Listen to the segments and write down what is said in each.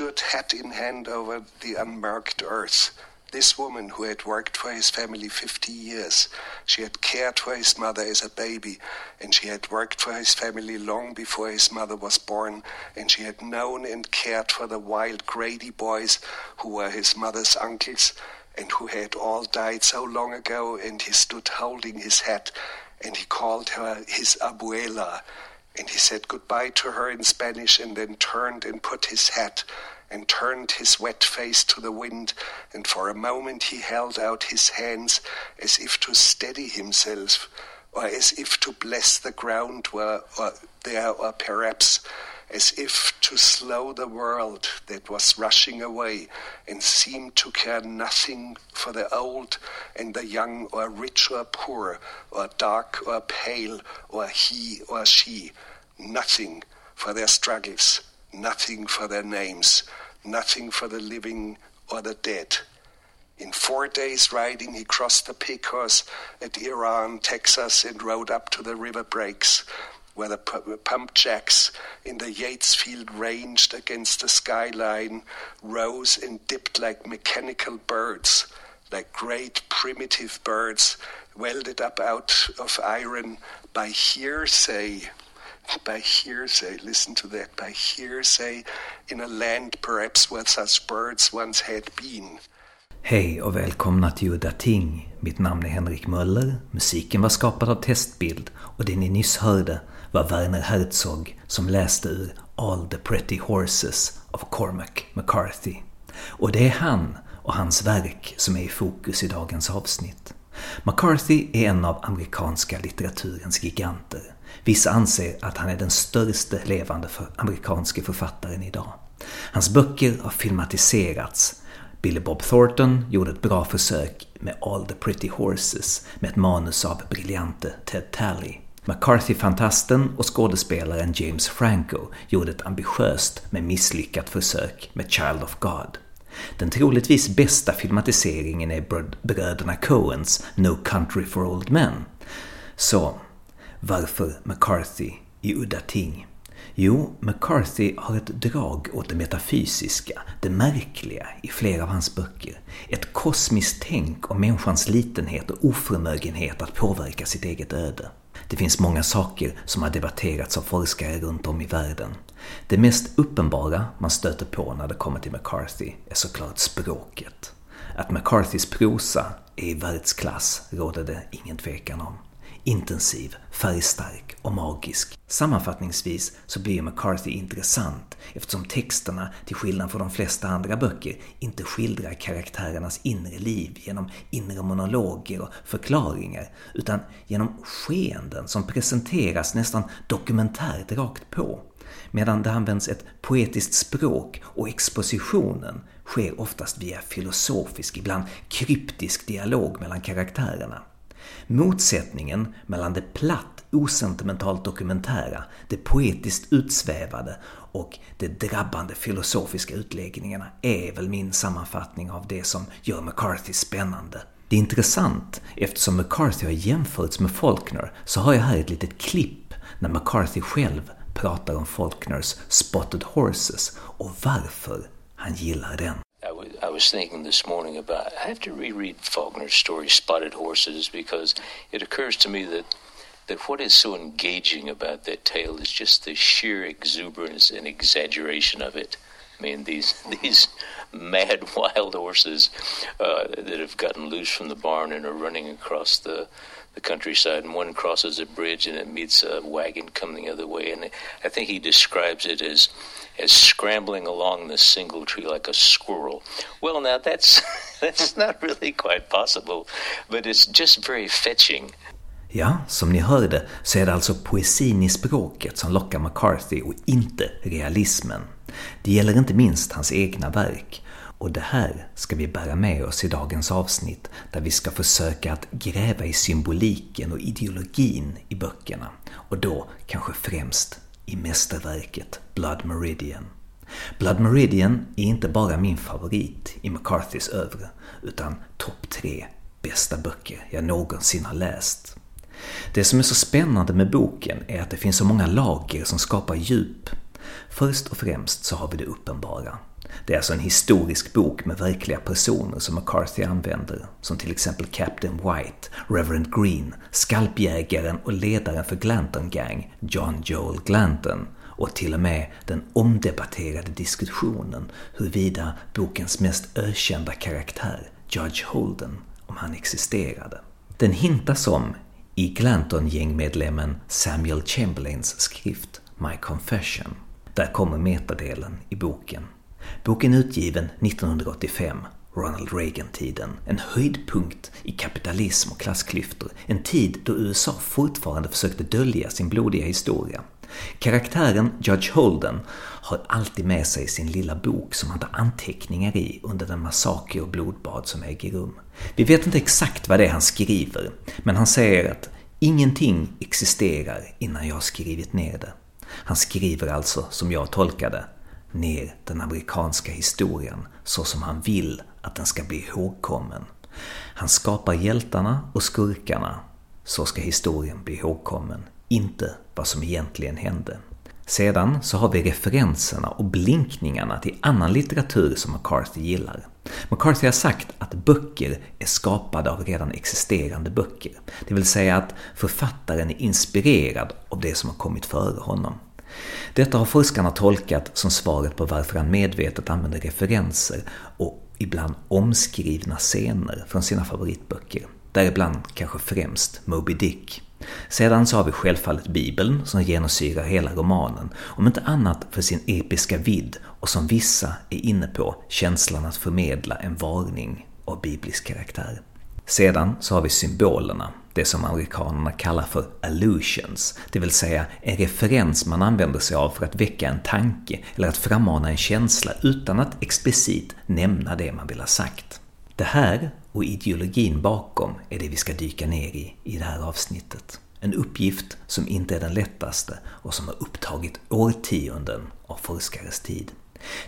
stood hat in hand over the unmarked earth. This woman who had worked for his family 50 years, she had cared for his mother as a baby, and she had worked for his family long before his mother was born, and she had known and cared for the wild Grady boys who were his mother's uncles and who had all died so long ago, and he stood holding his hat, and he called her his abuela, and he said goodbye to her in Spanish, and then turned and put his hat and turned his wet face to the wind, and for a moment he held out his hands as if to steady himself, or as if to bless the ground where, or there, or perhaps as if to slow the world that was rushing away and seemed to care nothing for the old and the young, or rich or poor, or dark or pale, or he or she, nothing for their struggles, nothing for their names, nothing for the living or the dead. In four days' riding, he crossed the Pecos at Iran, Texas, and rode up to the river breaks, where the pump jacks in the Yates field ranged against the skyline, rose and dipped like mechanical birds, like great primitive birds welded up out of iron by hearsay by hearsay, listen to that, by hearsay in a land perhaps where such birds once had been. Hej och välkomna till Udda Ting. Mitt namn är Henrik Möller, musiken var skapad av Testbild och det ni nyss hörde var Werner Herzog som läste ur All the Pretty Horses av Cormac McCarthy. Och det är han och hans verk som är i fokus i dagens avsnitt. McCarthy är en av amerikanska litteraturens giganter. Vissa anser att han är den största levande för amerikanske författaren idag. Hans böcker har filmatiserats. Billy Bob Thornton gjorde ett bra försök med All the Pretty Horses med ett manus av briljante Ted Talley. McCarthy-fantasten och skådespelaren James Franco gjorde ett ambitiöst men misslyckat försök med Child of God. Den troligtvis bästa filmatiseringen är bröderna Coens No Country for Old Men. Så, varför McCarthy i udda ting? Jo, McCarthy har ett drag åt det metafysiska, det märkliga i flera av hans böcker. Ett kosmiskt tänk om människans litenhet och oförmögenhet att påverka sitt eget öde. Det finns många saker som har debatterats av forskare runt om i världen. Det mest uppenbara man stöter på när det kommer till McCarthy är såklart språket. Att McCarthys prosa är i världsklass råder det ingen tvekan om intensiv, färgstark och magisk. Sammanfattningsvis så blir McCarthy intressant eftersom texterna, till skillnad från de flesta andra böcker, inte skildrar karaktärernas inre liv genom inre monologer och förklaringar, utan genom skeenden som presenteras nästan dokumentärt rakt på. Medan det används ett poetiskt språk och expositionen sker oftast via filosofisk, ibland kryptisk dialog mellan karaktärerna. Motsättningen mellan det platt, osentimentalt dokumentära, det poetiskt utsvävade och de drabbande filosofiska utläggningarna är väl min sammanfattning av det som gör McCarthy spännande. Det är intressant, eftersom McCarthy har jämförts med Faulkner så har jag här ett litet klipp när McCarthy själv pratar om Faulkners Spotted Horses och varför han gillar den. I was, thinking this morning about I have to reread Faulkner's story Spotted Horses because it occurs to me that that what is so engaging about that tale is just the sheer exuberance and exaggeration of it. I mean these these mad wild horses uh, that have gotten loose from the barn and are running across the the countryside, and one crosses a bridge and it meets a wagon coming the other way. And I think he describes it as as scrambling along the single tree like a squirrel. Well, now that's that's not really quite possible, but it's just very fetching. Ja, som ni hörde så är det alltså poesin i språket som lockar McCarthy och inte realismen. Det gäller inte minst hans egna verk. Och det här ska vi bära med oss i dagens avsnitt där vi ska försöka att gräva i symboliken och ideologin i böckerna. Och då kanske främst i mästerverket Blood Meridian. Blood Meridian är inte bara min favorit i McCarthys övre, utan topp tre bästa böcker jag någonsin har läst. Det som är så spännande med boken är att det finns så många lager som skapar djup. Först och främst så har vi det uppenbara. Det är alltså en historisk bok med verkliga personer som McCarthy använder, som till exempel Captain White, Reverend Green, skalpjägaren och ledaren för Glanton Gang, John Joel Glanton, och till och med den omdebatterade diskussionen huruvida bokens mest ökända karaktär, Judge Holden, om han existerade. Den hintas om i Glanton-gängmedlemmen Samuel Chamberlains skrift My Confession. Där kommer metadelen i boken. Boken är utgiven 1985, Ronald Reagan-tiden. En höjdpunkt i kapitalism och klassklyftor. En tid då USA fortfarande försökte dölja sin blodiga historia. Karaktären Judge Holden har alltid med sig sin lilla bok som han tar anteckningar i under den massaker och blodbad som äger rum. Vi vet inte exakt vad det är han skriver, men han säger att ingenting existerar innan jag har skrivit ner det. Han skriver alltså, som jag tolkar det, ner den amerikanska historien så som han vill att den ska bli ihågkommen. Han skapar hjältarna och skurkarna, så ska historien bli ihågkommen, inte vad som egentligen hände. Sedan så har vi referenserna och blinkningarna till annan litteratur som McCarthy gillar. McCarthy har sagt att böcker är skapade av redan existerande böcker. Det vill säga att författaren är inspirerad av det som har kommit före honom. Detta har forskarna tolkat som svaret på varför han medvetet använder referenser och ibland omskrivna scener från sina favoritböcker. Däribland kanske främst Moby Dick. Sedan så har vi självfallet Bibeln som genomsyrar hela romanen, om inte annat för sin episka vidd och som vissa är inne på, känslan att förmedla en varning av biblisk karaktär. Sedan så har vi symbolerna, det som amerikanerna kallar för allusions, det vill säga en referens man använder sig av för att väcka en tanke eller att frammana en känsla utan att explicit nämna det man vill ha sagt. Det här och ideologin bakom är det vi ska dyka ner i i det här avsnittet. En uppgift som inte är den lättaste och som har upptagit årtionden av forskares tid.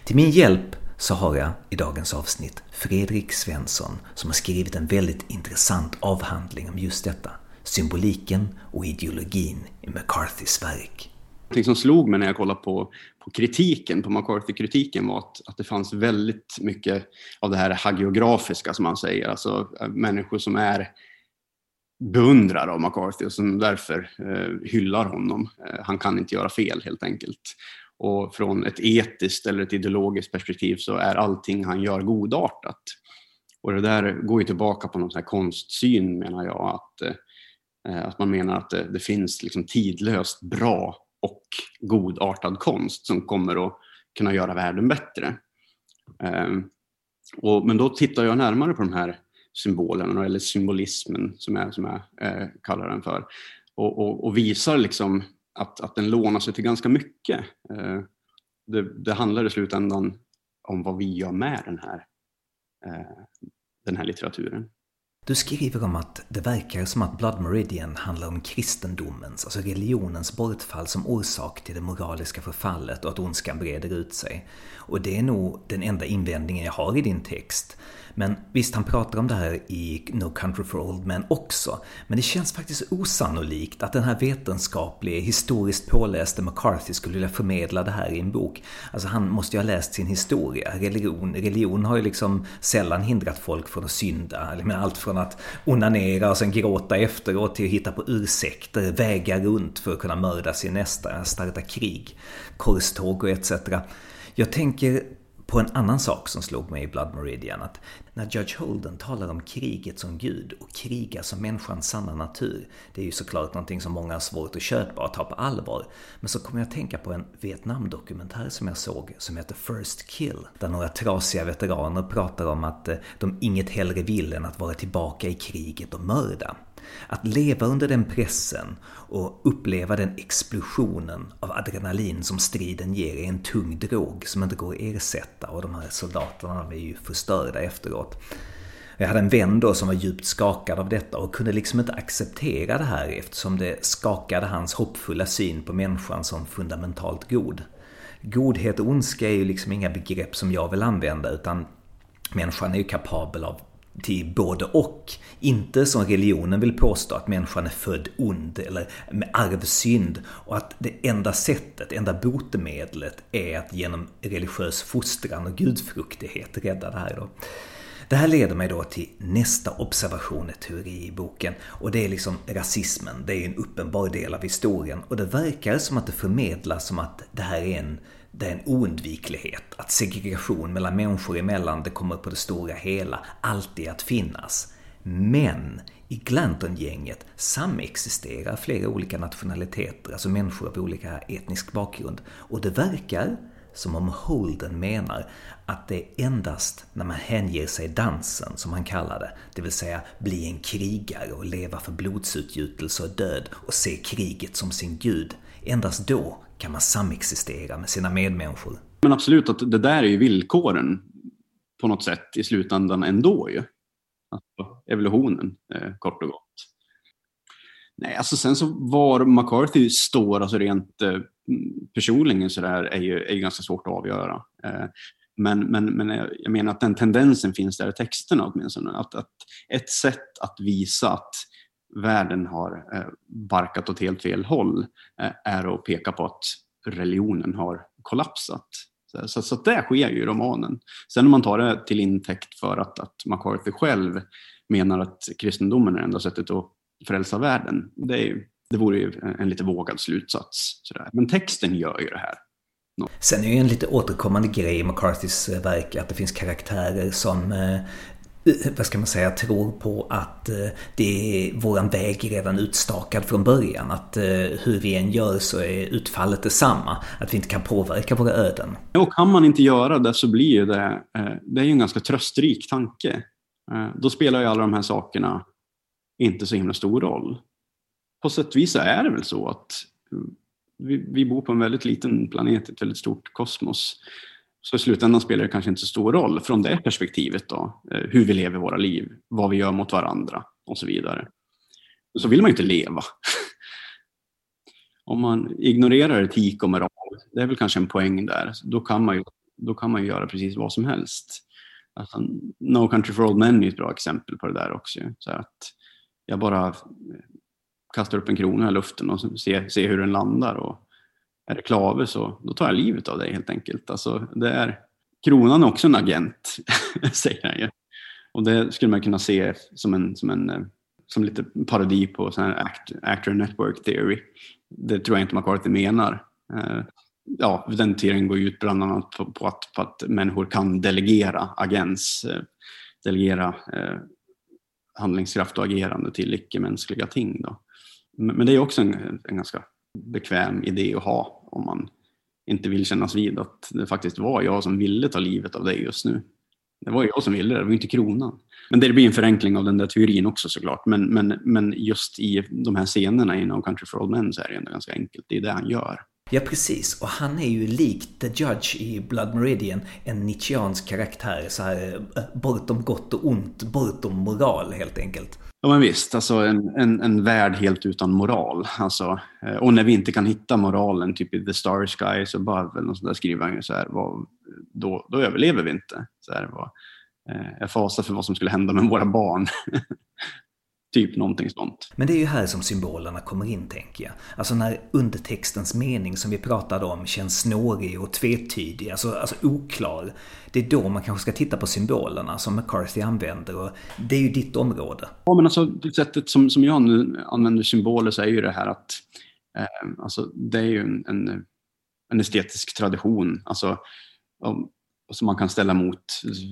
Till min hjälp så har jag i dagens avsnitt Fredrik Svensson som har skrivit en väldigt intressant avhandling om just detta. Symboliken och ideologin i McCarthys verk. Det som slog mig när jag kollade på, på kritiken, på McCarthy-kritiken var att, att det fanns väldigt mycket av det här hagiografiska som man säger, alltså eh, människor som är beundrare av McCarthy och som därför eh, hyllar honom. Eh, han kan inte göra fel helt enkelt. Och från ett etiskt eller ett ideologiskt perspektiv så är allting han gör godartat. Och det där går ju tillbaka på någon sån här konstsyn menar jag, att, eh, att man menar att det, det finns liksom tidlöst bra och godartad konst som kommer att kunna göra världen bättre. Ehm, och, men då tittar jag närmare på de här symbolerna, eller symbolismen som jag, som jag eh, kallar den för, och, och, och, visar liksom att, att den lånar sig till ganska mycket. Eh, det, det, handlar i slutändan om vad vi gör med den här, eh, den här litteraturen. Du skriver om att det verkar som att Blood Meridian handlar om kristendomens, alltså religionens bortfall som orsak till det moraliska förfallet och att ondskan breder ut sig. Och det är nog den enda invändningen jag har i din text. Men visst, han pratar om det här i No Country for Old Men också. Men det känns faktiskt osannolikt att den här vetenskapliga, historiskt påläste McCarthy skulle vilja förmedla det här i en bok. Alltså han måste ju ha läst sin historia. Religion, religion har ju liksom sällan hindrat folk från att synda. Allt från att onanera och sen gråta efteråt till att hitta på ursäkter, vägar runt för att kunna mörda sin nästa, starta krig, korståg och etc. Jag tänker på en annan sak som slog mig i Blood Meridian, att när Judge Holden talar om kriget som gud och kriga som människans sanna natur, det är ju såklart någonting som många har svårt att köpa och ta på allvar. Men så kommer jag att tänka på en Vietnamdokumentär som jag såg som heter First Kill, där några trasiga veteraner pratar om att eh, de inget hellre vill än att vara tillbaka i kriget och mörda. Att leva under den pressen och uppleva den explosionen av adrenalin som striden ger är en tung drog som inte går att ersätta och de här soldaterna är ju förstörda efteråt. Jag hade en vän då som var djupt skakad av detta och kunde liksom inte acceptera det här eftersom det skakade hans hoppfulla syn på människan som fundamentalt god. Godhet och ondska är ju liksom inga begrepp som jag vill använda utan människan är ju kapabel av till både och. Inte som religionen vill påstå att människan är född ond eller med arvsynd och att det enda sättet, enda botemedlet är att genom religiös fostran och gudfruktighet rädda det här då. Det här leder mig då till nästa observation i teori i boken och det är liksom rasismen. Det är en uppenbar del av historien och det verkar som att det förmedlas som att det här är en det är en oundviklighet, att segregation mellan människor emellan, det kommer på det stora hela alltid att finnas. Men i Glanton-gänget samexisterar flera olika nationaliteter, alltså människor av olika etnisk bakgrund. Och det verkar som om Holden menar att det är endast när man hänger sig dansen, som han kallar det, det vill säga bli en krigare och leva för blodsutgjutelse och död och se kriget som sin gud, endast då kan man samexistera med sina medmänniskor. Men absolut, att det där är ju villkoren på något sätt i slutändan ändå ju. Alltså, evolutionen, eh, kort och gott. Nej, alltså sen så var McCarthy står, alltså rent eh, personligen så där, är ju, är ju ganska svårt att avgöra. Eh, men, men, men jag menar att den tendensen finns där i texterna åtminstone. Att, att ett sätt att visa att världen har eh, barkat åt helt fel håll eh, är att peka på att religionen har kollapsat. Så, så, det sker ju i romanen. Sen om man tar det till intäkt för att, att McCarthy själv menar att kristendomen är enda sättet att frälsa världen, det, är, det vore ju en lite vågad slutsats. Sådär. Men texten gör ju det här. Sen är det ju en lite återkommande grej i McCarthys verk att det finns karaktärer som eh, vad ska man säga, tror på att eh, det är våran väg redan utstakad från början. Att eh, hur vi än gör så är utfallet detsamma. Att vi inte kan påverka våra öden. Och kan man inte göra det så blir ju det, eh, det är ju en ganska tröstrik tanke. Då spelar ju alla de här sakerna inte så himla stor roll. På sätt och vis är det väl så att mm, vi, vi bor på en väldigt liten planet, ett väldigt stort kosmos. Så i slutändan spelar det kanske inte så stor roll från det perspektivet då, eh, hur vi lever våra liv, vad vi gör mot varandra och så vidare. Så vill man ju inte leva. Om man ignorerar etik och moral, det är väl kanske en poäng där, då kan man ju, då kan man ju göra precis vad som helst. Alltså, no Country for Old Men är ett bra exempel på det där också. Så att jag bara kastar upp en krona i luften och ser, ser hur den landar. Och är det klave så då tar jag livet av dig helt enkelt. Alltså, det är, kronan är också en agent, säger han ju. Och det skulle man kunna se som, en, som, en, eh, som lite parodi på sån här act, actor network theory. Det tror jag inte McCarthy menar. Eh, ja, den teorin går ut bland annat på, på, att, på att människor kan delegera agens, eh, delegera eh, handlingskraft och agerande till icke-mänskliga ting. Då. Men det är också en, en ganska bekväm idé att ha om man inte vill kännas vid att det faktiskt var jag som ville ta livet av dig just nu. Det var jag som ville det, det var inte kronan. Men det blir en förenkling av den där teorin också såklart. Men, men, men just i de här scenerna i No Country for Old Men så är det ändå ganska enkelt. Det är det han gör. Ja, precis. Och han är ju likt The Judge i Blood Meridian en nietzscheansk karaktär. Så här, eh, bortom gott och ont, bortom moral helt enkelt. Ja men visst, alltså en, en, en värld helt utan moral. Alltså, eh, och när vi inte kan hitta moralen, typ i The Starry Sky, så bara väl något sånt där skriver han ju så här, vad, då, då överlever vi inte. Så här, vad, eh, jag fasar för vad som skulle hända med våra barn. Typ någonting sånt. Men det är ju här som symbolerna kommer in, tänker jag. Alltså när undertextens mening som vi pratade om känns snårig och tvetydig, alltså, alltså oklar. Det är då man kanske ska titta på symbolerna som McCarthy använder och det är ju ditt område. Ja, men alltså det sättet som, som jag nu använder symboler så är ju det här att eh, alltså, det är ju en, en, en estetisk tradition. Alltså, som man kan ställa mot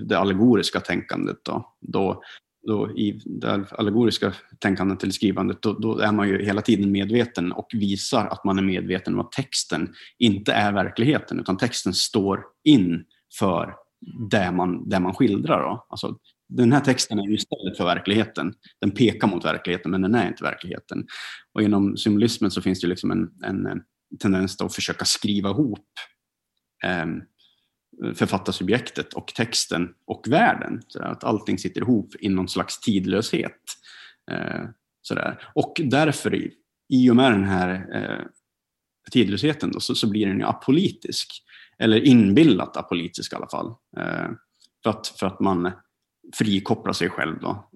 det allegoriska tänkandet. Då, då då i det allegoriska tänkandet eller skrivandet, då, då, är man ju hela tiden medveten och visar att man är medveten om att texten inte är verkligheten, utan texten står in för det man, det man skildrar. Då. Alltså, den här texten är ju istället för verkligheten. Den pekar mot verkligheten, men den är inte verkligheten. Och inom symbolismen så finns det liksom en, en tendens att försöka skriva ihop eh, författarsubjektet och texten och världen. Så att allting sitter ihop i någon slags tidlöshet. Eh, sådär. Och därför, i, och med den här eh, tidlösheten, då, så, så, blir den ju apolitisk. Eller inbillat apolitisk i alla fall. Eh, för, att, för att man frikopplar sig själv då,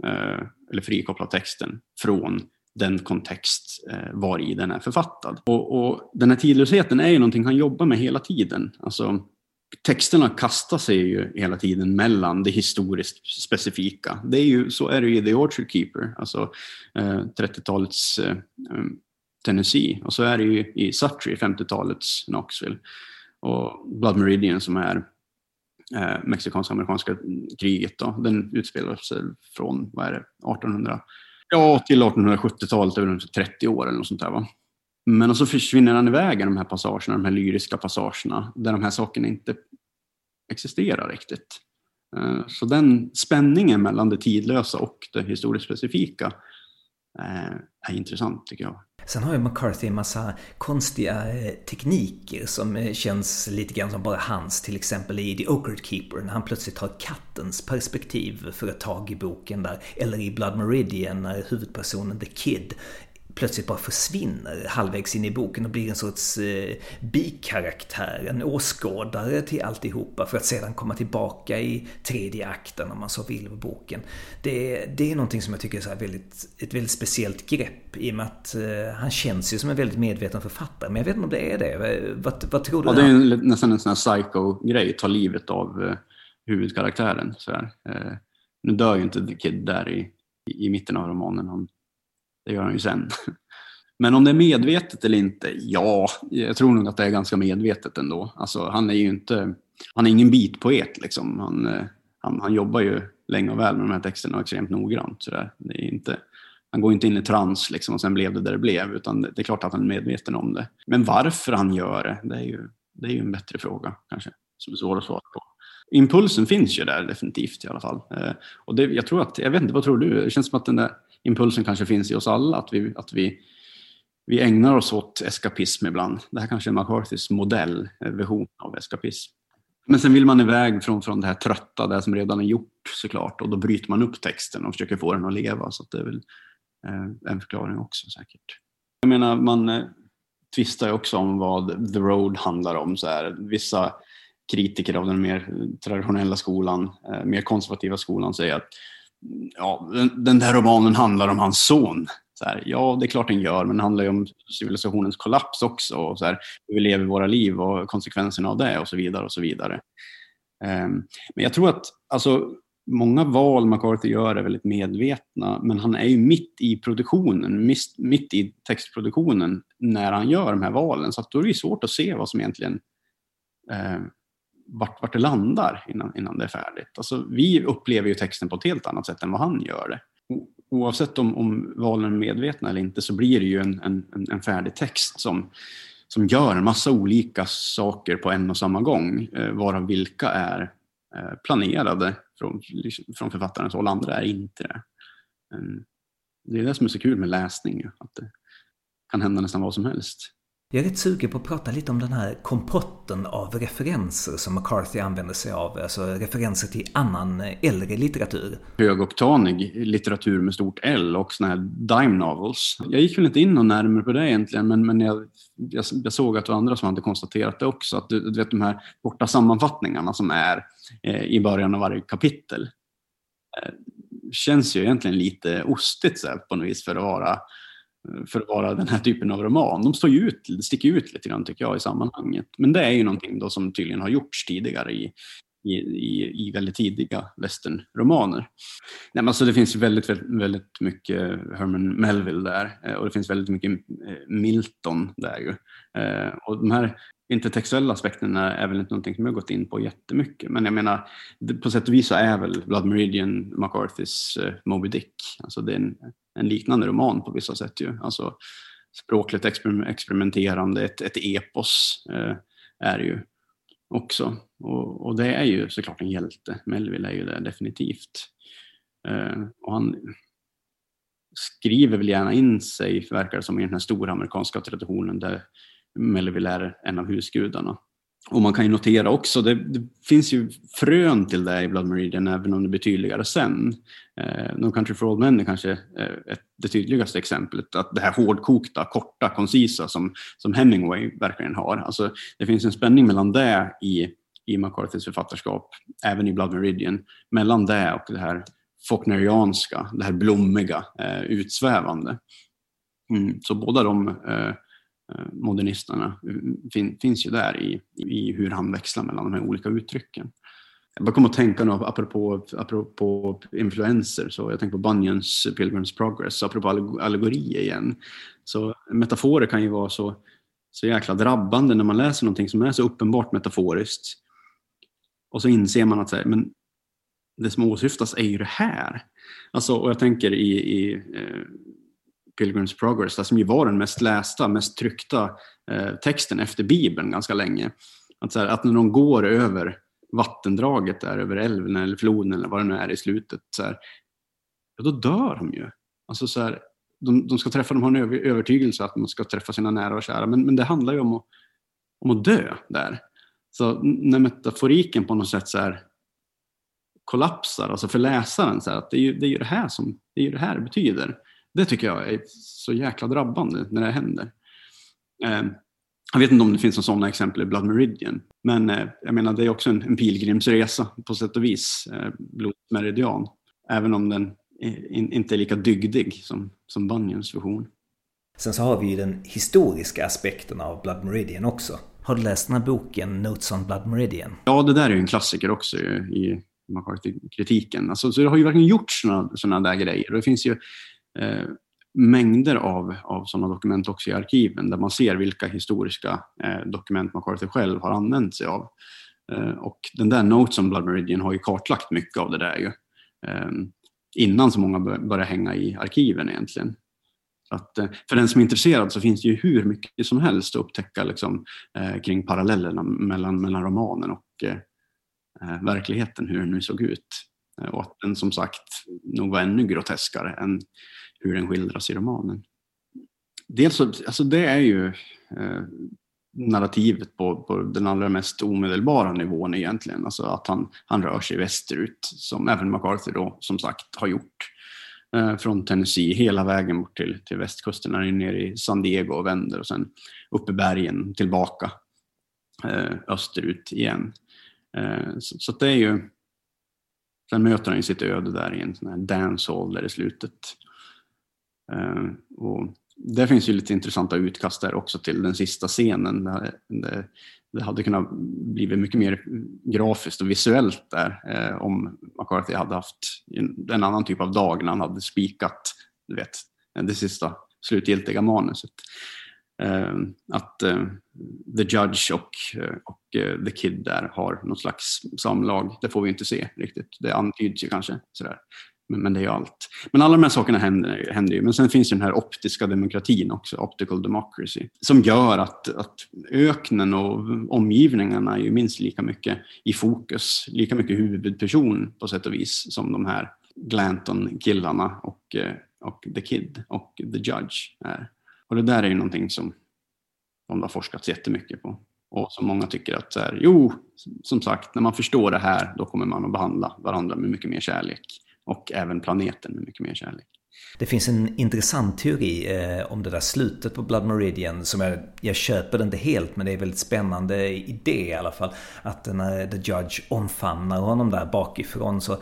eller frikopplar texten från den kontext eh, var i den är författad. Och, och, den här tidlösheten är ju någonting han jobbar med hela tiden. Alltså, texterna kastar sig ju hela tiden mellan det historiskt specifika. Det är ju, så är det ju i The Orchard Keeper, alltså eh, 30-talets eh, mm, Tennessee. Och så är det ju i Sutry, 50-talets Knoxville. Och Blood Meridian som är eh, mexikansk-amerikanska kriget. Då. Den utspelar sig från, vad är det, 1800 Ja, till 1870-talet, över 30 år eller något sånt där. Va? Men så försvinner han iväg i de här passagerna, de här lyriska passagerna, där de här sakerna inte existerar riktigt. Eh, så den spänningen mellan det tidlösa och det historiskt specifika eh, är intressant tycker jag. Sen har ju McCarthy en massa konstiga eh, tekniker som känns lite grann som bara hans, till exempel i The Ochre Keeper när han plötsligt har kattens perspektiv för ett tag i boken där, eller i Blood Meridian när huvudpersonen The Kid plötsligt bara försvinner halvvägs in i boken och blir en sorts eh, bikaraktär, en åskådare till alltihopa för att sedan komma tillbaka i tredje akten om man så vill på boken. Det, det är någonting som jag tycker är så väldigt, ett väldigt speciellt grepp i och med att eh, han känns ju som en väldigt medveten författare. Men jag vet inte om det är det. Vad, vad tror du? Ja, det är en, nästan en sån här psycho-grej, ta livet av eh, huvudkaraktären. Så här. Eh, nu dör ju inte The Kid där i, i, i mitten av romanen. Han det gör han ju sen. Men om det är medvetet eller inte? Ja, jag tror nog att det är ganska medvetet ändå. Alltså, han är ju inte, han är ingen bitpoet liksom. Han, eh, han, han jobbar ju länge och väl med de här texterna och extremt noggrant. Så där. Det är inte, han går inte in i trans liksom, och sen blev det där det blev, utan det är klart att han är medveten om det. Men varför han gör det, det är ju, det är ju en bättre fråga kanske, som är svår att svara på. Impulsen finns ju där definitivt i alla fall. Eh, och det, jag tror att, jag vet inte, vad tror du? Det känns som att den där impulsen kanske finns i oss alla, att vi, att vi, vi ägnar oss åt eskapism ibland. Det här kanske är McCarthys modell, eh, version av eskapism. Men sen vill man iväg från, från det här trötta, det som redan är gjort såklart, och då bryter man upp texten och försöker få den att leva. Så det är väl eh, en förklaring också säkert. Jag menar, man eh, tvistar ju också om vad The Road handlar om. Så här. Vissa kritiker av den mer traditionella skolan, eh, mer konservativa skolan säger att ja, den, där romanen handlar om hans son. Så här, ja, det är klart den gör, men den handlar ju om civilisationens kollaps också. Och så här, hur vi lever våra liv och konsekvenserna av det och så vidare. och så vidare. Um, men jag tror att alltså, många val McCarthy gör är väldigt medvetna, men han är ju mitt i produktionen, mitt, mitt i textproduktionen när han gör de här valen. Så då är det svårt att se vad som egentligen uh, vart, vart det landar innan, innan det är färdigt. Alltså, vi upplever ju texten på ett helt annat sätt än vad han gör det. Oavsett om, om valen är medvetna eller inte så blir det ju en, en, en färdig text som, som gör en massa olika saker på en och samma gång, eh, varav vilka är eh, planerade från, liksom, från författarens håll, andra är inte det. Det är det som är så kul med läsning, att det kan hända nästan vad som helst. Jag är rätt sugen på att prata lite om den här kompotten av referenser som McCarthy använder sig av, alltså referenser till annan eh, äldre litteratur. Högoktanig litteratur med stort L och såna här dime novels. Jag gick väl inte in och närmare på det egentligen, men, men jag, jag, jag såg att det var andra som hade konstaterat det också, att du, du vet de här korta sammanfattningarna som är eh, i början av varje kapitel eh, känns ju egentligen lite ostigt så här, på något vis för att vara för att vara den här typen av roman. De står ju ut, sticker ut lite grann tycker jag i sammanhanget. Men det är ju någonting då som tydligen har gjorts tidigare i, i, i, i väldigt tidiga westernromaner. Nej, men alltså det finns väldigt, väldigt, väldigt mycket Herman Melville där eh, och det finns väldigt mycket eh, Milton där ju. Eh, och de här intertextuella aspekterna är väl inte någonting som jag gått in på jättemycket. Men jag menar, på sätt och vis så är väl Blood Meridian McCarthys eh, Moby Dick. Alltså det är en, en liknande roman på vissa sätt ju. Alltså språkligt experimenterande, ett, ett epos eh, är det ju också. Och, och, det är ju såklart en hjälte. Melville är ju det definitivt. Eh, och han skriver väl gärna in sig, verkar det som, i den här stora amerikanska traditionen där Melville är en av husgudarna. Och man kan ju notera också, det, det, finns ju frön till det i Blood Meridian, även om det blir tydligare sen. Eh, no Country for Old Men är kanske eh, ett, det tydligaste exemplet, att det här hårdkokta, korta, koncisa som, som Hemingway verkligen har. Alltså, det finns en spänning mellan det i i McCarthys författarskap, även i Blood Meridian, mellan det och det här Faulknerianska, det här blommiga, eh, utsvävande. Mm, så båda de eh, Eh, modernisterna fin, finns ju där i, i hur han växlar mellan de här olika uttrycken. Jag bara kom att tänka nu apropå, apropå influenser, så jag tänker på Bunyans Pilgrims Progress, apropå allegorier igen. Så metaforer kan ju vara så, så jäkla drabbande när man läser någonting som är så uppenbart metaforiskt. Och så inser man att så här, men det som åsyftas är ju det här. Alltså, och jag tänker i, i eh, Pilgrims Progress, som ju var den mest lästa, mest tryckta eh, texten efter Bibeln ganska länge. Att, så här, att när de går över vattendraget där över älven eller floden eller vad det nu är i slutet, så här, ja, då dör de ju. Alltså så här, de, de ska träffa, de har en övertygelse att man ska träffa sina nära och kära, men, men det handlar ju om att, om att dö där. Så när metaforiken på något sätt så här kollapsar, alltså för läsaren, så här, att det är, ju, det är ju det här som det, är ju det här betyder. Det tycker jag är så jäkla drabbande när det händer. Eh, jag vet inte om det finns några sådana exempel i Blood Meridian, men eh, jag menar det är också en, en pilgrimsresa på sätt och vis, eh, Blodmeridian. Även om den in, inte är lika dygdig som, som Bunyans version. Sen så har vi ju den historiska aspekten av Blood Meridian också. Har du läst den här boken Notes on Blood Meridian? Ja, det där är ju en klassiker också i McCarthy-kritiken. Alltså, så det har ju verkligen gjorts sådana, sådana där grejer. Och det finns ju eh, mängder av, av sådana dokument också i arkiven där man ser vilka historiska eh, dokument MacArthur själv har använt sig av. Eh, och den där Notes on Blood Meridian har ju kartlagt mycket av det där ju. Eh, innan så många började hänga i arkiven egentligen. Att, eh, för den som är intresserad så finns det ju hur mycket som helst att upptäcka liksom, eh, kring parallellerna mellan, mellan romanen och eh, eh verkligheten, hur den nu såg ut. Eh, och att den som sagt nog var ännu groteskare än hur den skildras i romanen. Dels så, alltså det är ju eh, narrativet på, på, den allra mest omedelbara nivån egentligen. Alltså att han, han rör sig västerut, som även MacArthur då som sagt har gjort. Eh, från Tennessee hela vägen bort till, till västkusten, han är nere i San Diego och vänder och sen upp i bergen tillbaka eh, österut igen. Eh, så, så det är ju... Sen möter han ju sitt öde där i en sån här dancehall där i slutet. Eh, och det finns ju lite intressanta utkast där också till den sista scenen. Det, det hade kunnat bli mycket mer grafiskt och visuellt där eh, om McCarthy hade haft en annan typ av dag när han hade spikat du vet, det sista slutgiltiga manuset. Eh, att The Judge och, och The Kid där har något slags samlag, det får vi inte se riktigt. Det antyds ju kanske sådär. Men, men det är ju allt. Men alla de här sakerna händer, händer ju. Men sen finns ju den här optiska demokratin också, optical democracy, som gör att, att öknen och omgivningarna är ju minst lika mycket i fokus, lika mycket huvudperson på sätt och vis som de här Glanton-killarna och, eh, och The Kid och The Judge är. Och det där är ju någonting som de har forskats jättemycket på. Och som många tycker att så här, jo, som sagt, när man förstår det här, då kommer man att behandla varandra med mycket mer kärlek och även planeten med mycket mer kärlek. Det finns en intressant teori eh, om det där slutet på Blood Meridian som jag, jag köper det inte helt men det är en väldigt spännande idé i alla fall. Att när eh, The Judge omfamnar honom där bakifrån så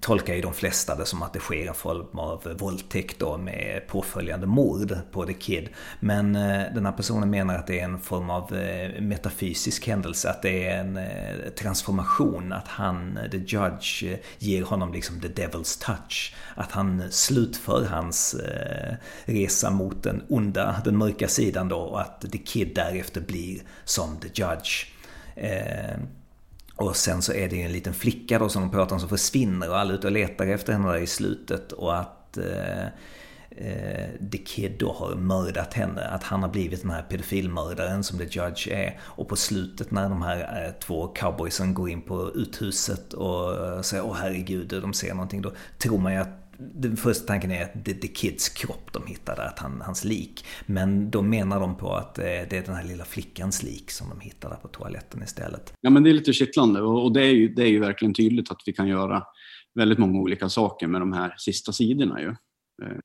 tolkar ju de flesta det som att det sker en form av våldtäkt då med påföljande mord på The Kid. Men eh, den här personen menar att det är en form av eh, metafysisk händelse, att det är en eh, transformation, att han, eh, The Judge, eh, ger honom liksom the devil's touch. Att han slutför för hans eh, resa mot den onda, den mörka sidan då och att The Kid därefter blir som The Judge. Eh, och sen så är det ju en liten flicka då som de pratar om som försvinner och alla är ute och letar efter henne där i slutet och att eh, eh, The Kid då har mördat henne. Att han har blivit den här pedofilmördaren som The Judge är. Och på slutet när de här eh, två cowboysen går in på uthuset och eh, säger åh herregud, de ser någonting. Då tror man ju att den första tanken är att det är The Kids kropp de hittade, att han, hans lik. Men då menar de på att eh, det är den här lilla flickans lik som de hittade på toaletten istället. Ja men det är lite kittlande och det är, ju, det är ju verkligen tydligt att vi kan göra väldigt många olika saker med de här sista sidorna ju. Eh,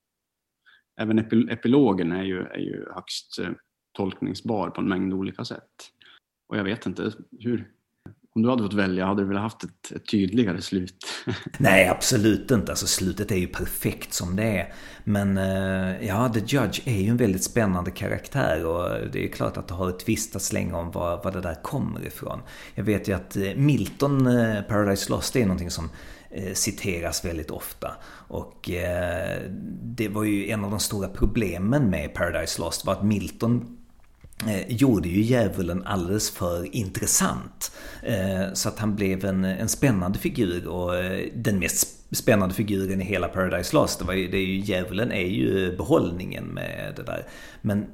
även epilogen är ju, är ju högst eh, tolkningsbar på en mängd olika sätt. Och jag vet inte hur, om du hade fått välja, hade du velat haft ett, ett, tydligare slut? Nej, absolut inte. Alltså slutet är ju perfekt som det är. Men eh, ja, The Judge är ju en väldigt spännande karaktär och det är klart att det har ett visst att slänga om var, var det där kommer ifrån. Jag vet ju att eh, Milton, eh, Paradise Lost, är någonting som citeras väldigt ofta. Och det var ju en av de stora problemen med Paradise Lost var att Milton eh, gjorde ju djävulen alldeles för intressant. Eh, så att han blev en, en spännande figur och eh, den mest spännande figuren i hela Paradise Lost. Det, var ju, det är ju, djävulen är ju behållningen med det där. Men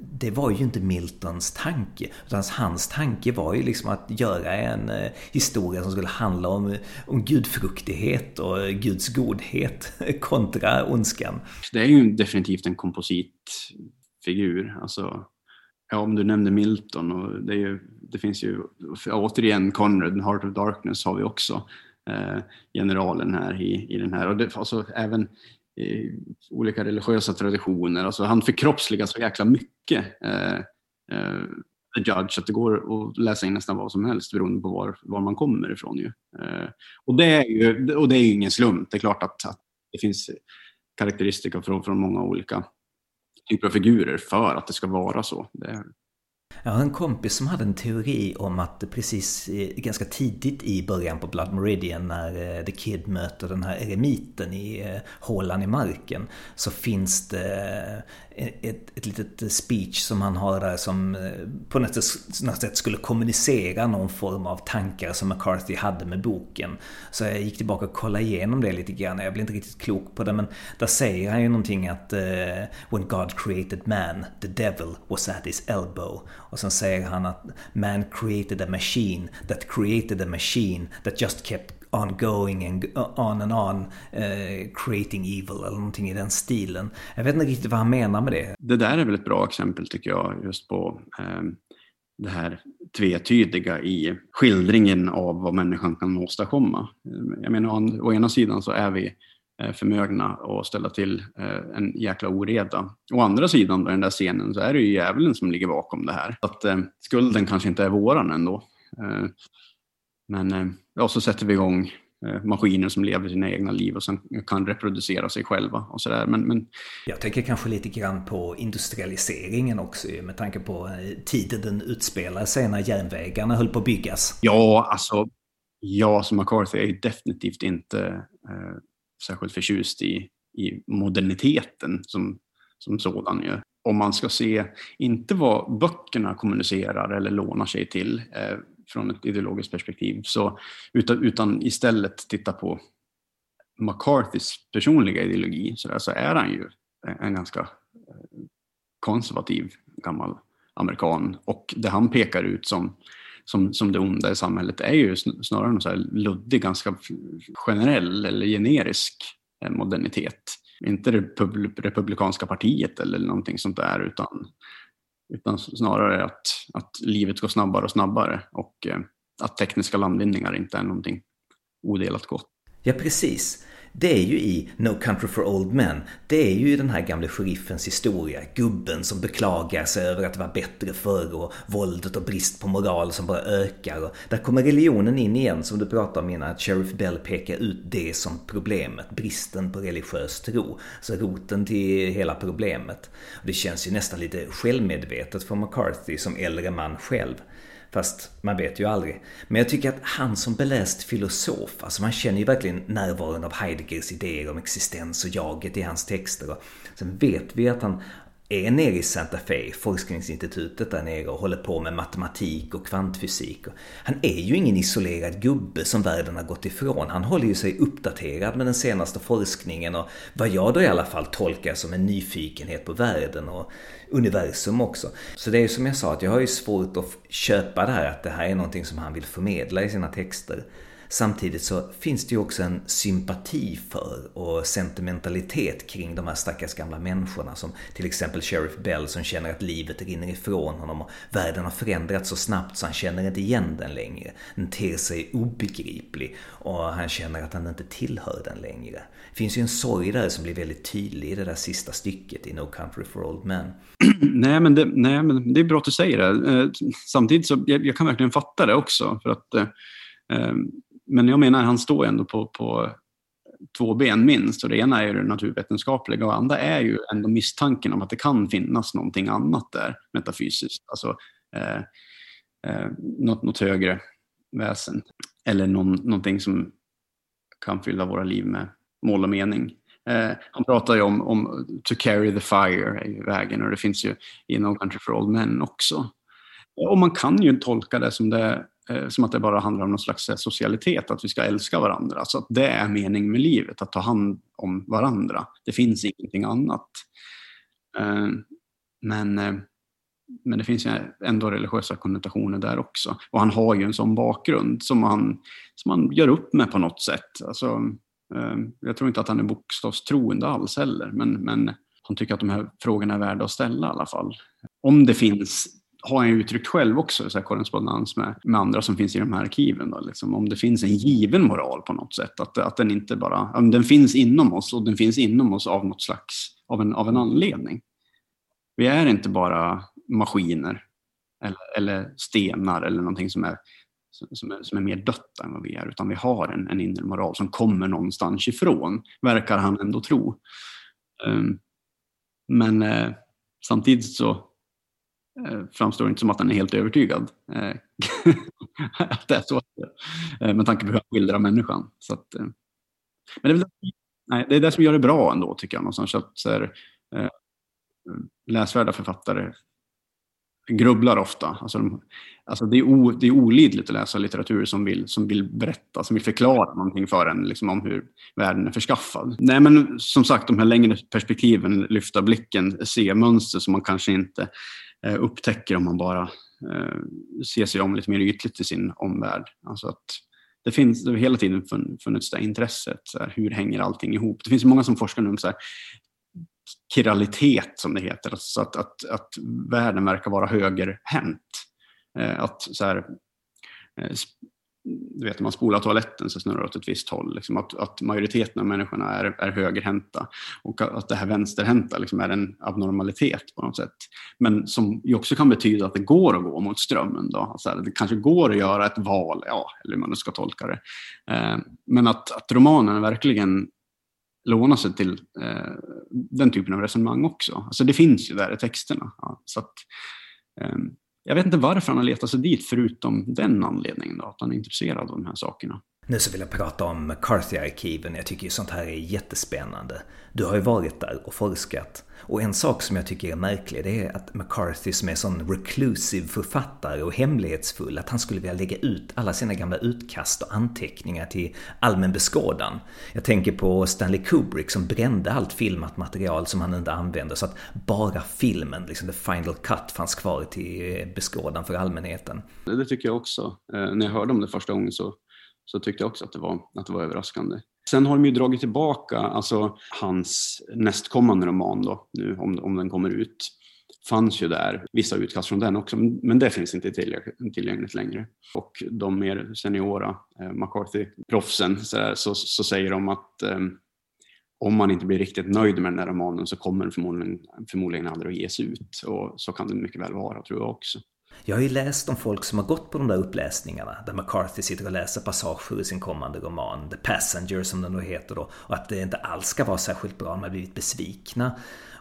det var ju inte Miltons tanke. Utan hans tanke var ju liksom att göra en eh, historia som skulle handla om, om gudfruktighet och eh, Guds godhet kontra ondskan. Det är ju definitivt en kompositfigur. Alltså Ja, om du nämnde Milton och det, ju, det finns ju återigen Conrad, Heart of Darkness har vi också. Eh, generalen här i, i den här. Och det, alltså, även i olika religiösa traditioner. Alltså, han förkroppsligar så jäkla mycket, eh, eh, The Judge, att det går att läsa in nästan vad som helst beroende på var, var man kommer ifrån. Ju. Eh, och, det är ju, och det är ju ingen slump. Det är klart att, att det finns karaktäristika från, från många olika typer av figurer för att det ska vara så. Det... Jag har en kompis som hade en teori om att precis eh, ganska tidigt i början på Blood Meridian när eh, The Kid möter den här eremiten i eh, hålan i marken så finns det ett, ett litet speech som han har där som eh, på något sätt, något sätt skulle kommunicera någon form av tankar som McCarthy hade med boken. Så jag gick tillbaka och kollade igenom det lite grann. Jag blev inte riktigt klok på det men där säger han ju någonting att eh, When God created man, the devil was at his elbow. Och sen säger han att Man created a machine that created a machine that just kept ongoing and on and on uh, creating evil eller någonting i den stilen. Jag vet inte riktigt vad han menar med det. Det där är väl ett bra exempel tycker jag just på um, det här tvetydiga i skildringen av vad människan kan åstadkomma. Jag menar, å ena sidan så är vi eh, förmögna att ställa till en jäkla oreda. Å andra sidan, i den där scenen, så är det ju djävulen som ligger bakom det här. Att eh, skulden kanske inte är våran ändå. Eh, men eh, ja, så sätter vi igång eh, maskiner som lever sina egna liv och sen kan reproducera sig själva och sådär. Men, men... Jag tänker kanske lite grann på industrialiseringen också med tanke på eh, tiden den utspelar sig när järnvägarna höll på att byggas. Ja, alltså jag som McCarthy är definitivt inte eh, särskilt förtjust i, i moderniteten som, som sådan. Ju. Om man ska se, inte vad böckerna kommunicerar eller lånar sig till, eh, från ett ideologiskt perspektiv. Så, utan, utan istället titta på McCarthys personliga ideologi så, där, så är han ju en ganska eh, konservativ gammal amerikan. Och det han pekar ut som, som, som det onda i samhället är ju snarare någon så här luddig, ganska generell eller generisk eh, modernitet. Inte det republikanska partiet eller någonting sånt där utan utan snarare att, att livet går snabbare och snabbare och eh, att tekniska landvinningar inte är någonting odelat gott. Ja, precis. Det är ju i No Country for Old Men. Det är ju den här gamle sheriffens historia. Gubben som beklagar sig över att det var bättre förr och våldet och brist på moral som bara ökar. Och där kommer religionen in igen som du pratade om innan. Att Sheriff Bell pekar ut det som problemet. Bristen på religiös tro. Så roten till hela problemet. Och det känns ju nästan lite självmedvetet för McCarthy som äldre man själv. Fast man vet ju aldrig. Men jag tycker att han som beläst filosof, alltså man känner ju verkligen närvaron av Heideggers idéer om existens och jaget i hans texter. Och sen vet vi att han är nere i Santa Fe, forskningsinstitutet där nere och håller på med matematik och kvantfysik. Han är ju ingen isolerad gubbe som världen har gått ifrån. Han håller ju sig uppdaterad med den senaste forskningen och vad jag då i alla fall tolkar som en nyfikenhet på världen och universum också. Så det är ju som jag sa, att jag har ju svårt att köpa det här att det här är någonting som han vill förmedla i sina texter. Samtidigt så finns det ju också en sympati för och sentimentalitet kring de här stackars gamla människorna som till exempel Sheriff Bell som känner att livet rinner ifrån honom och världen har förändrats så snabbt så han känner inte igen den längre. Den ter sig obegriplig och han känner att han inte tillhör den längre. Det finns ju en sorg där som blir väldigt tydlig i det där sista stycket i No Country for Old Men. nej, men det, nej, men det är bra att du säger det. Eh, samtidigt så jag, jag kan verkligen fatta det också. För att, eh ehm, men jag menar, han står ändå på, på två ben minst. Och det ena är det naturvetenskapliga och det andra är ju ändå misstanken om att det kan finnas någonting annat där metafysiskt. Alltså eh, eh, något, något högre väsen. Eller någon, någonting som kan fylla våra liv med mål och mening. Eh, han pratar ju om, om to carry the fire i vägen och det finns ju i No Country for Old Men också. Och man kan ju tolka det som, det, Eh, som att det bara handlar om någon slags eh, socialitet, att vi ska älska varandra. Så att det är meningen med livet, att ta hand om varandra. Det finns ingenting annat. Eh, men, men det finns ändå religiösa konnotationer där också. Och han har ju en sån bakgrund som han, som han gör upp med på något sätt. Alltså, jag tror inte att han är bokstavstroende alls heller, men, men han tycker att de här frågorna är värda att ställa i alla fall. Om det finns, har han uttryckt själv också, så här korrespondens med, med andra som finns i de här arkiven. Då, liksom. Om det finns en given moral på något sätt, att, att den inte bara, den finns inom oss och den finns inom oss av något slags, av en, av en anledning. Vi är inte bara maskiner eller, eller stenar eller någonting som är som är, som är mer dött än vad vi är, utan vi har en, en inre moral som kommer någonstans ifrån, verkar han ändå tro. Um, men eh, samtidigt så Eh, framstår inte som att han är helt övertygad eh, att det är så, eh, med tanke på hur han skildrar människan. Så att, men det är, nej, det är det som gör det bra ändå, tycker jag. Någonstans, att, så här, läsvärda författare grubblar ofta. Alltså, de, alltså det, är o, det är olidligt att läsa litteratur som vill, som vill berätta, som vill förklara någonting för en liksom, om hur världen är förskaffad. Nej, men som sagt, de här längre perspektiven, lyfta blicken, se mönster som man kanske inte Eh, upptäcker om man bara eh, ser sig om lite mer ytligt i sin omvärld. Alltså att det finns det har hela tiden funnits det intresset. Så här, hur hänger allting ihop? Det finns många som forskar nu om så här, kiralitet som det heter, alltså att, att, att världen verkar vara högerhänt. Eh, att så här, du vet, om man spolar toaletten så snurrar det åt ett visst håll. Liksom att, att majoriteten av människorna är, är högerhänta och att det här vänsterhänta liksom är en abnormalitet på något sätt. Men som ju också kan betyda att det går att gå mot strömmen. Då. Alltså det kanske går att göra ett val, ja, eller hur man nu ska tolka det. Eh, men att, att romanen verkligen låna sig till eh, den typen av resonemang också. Alltså det finns ju där i texterna. Ja, så att, eh, jag vet inte varför han har letat sig dit förutom den anledningen, då, att han är intresserad av de här sakerna. Nu så vill jag prata om McCarthy-arkiven. Jag tycker ju sånt här är jättespännande. Du har ju varit där och forskat. Och en sak som jag tycker är märklig det är att McCarthy som är sån reclusive författare och hemlighetsfull att han skulle vilja lägga ut alla sina gamla utkast och anteckningar till allmän beskådan. Jag tänker på Stanley Kubrick som brände allt filmat material som han inte använde så att bara filmen, liksom the final cut, fanns kvar till beskådan för allmänheten. Det tycker jag också. Eh, när jag hörde om det första gången så så tyckte jag också att det var, att det var överraskande. Sen har de ju dragit tillbaka alltså, hans nästkommande roman då, nu om, om den kommer ut. fanns ju där vissa utkast från den också, men det finns inte tillgängligt, tillgängligt längre. Och de mer seniora eh, McCarthy-proffsen så, så, så, säger de att eh, om man inte blir riktigt nöjd med den här romanen så kommer den förmodligen, förmodligen aldrig att ges ut. Och så kan det mycket väl vara, tror jag också. Jag har ju läst om folk som har gått på de där uppläsningarna där McCarthy sitter och läser passager i sin kommande roman The Passenger som den då heter då och att det inte alls ska vara särskilt bra, de har blivit besvikna.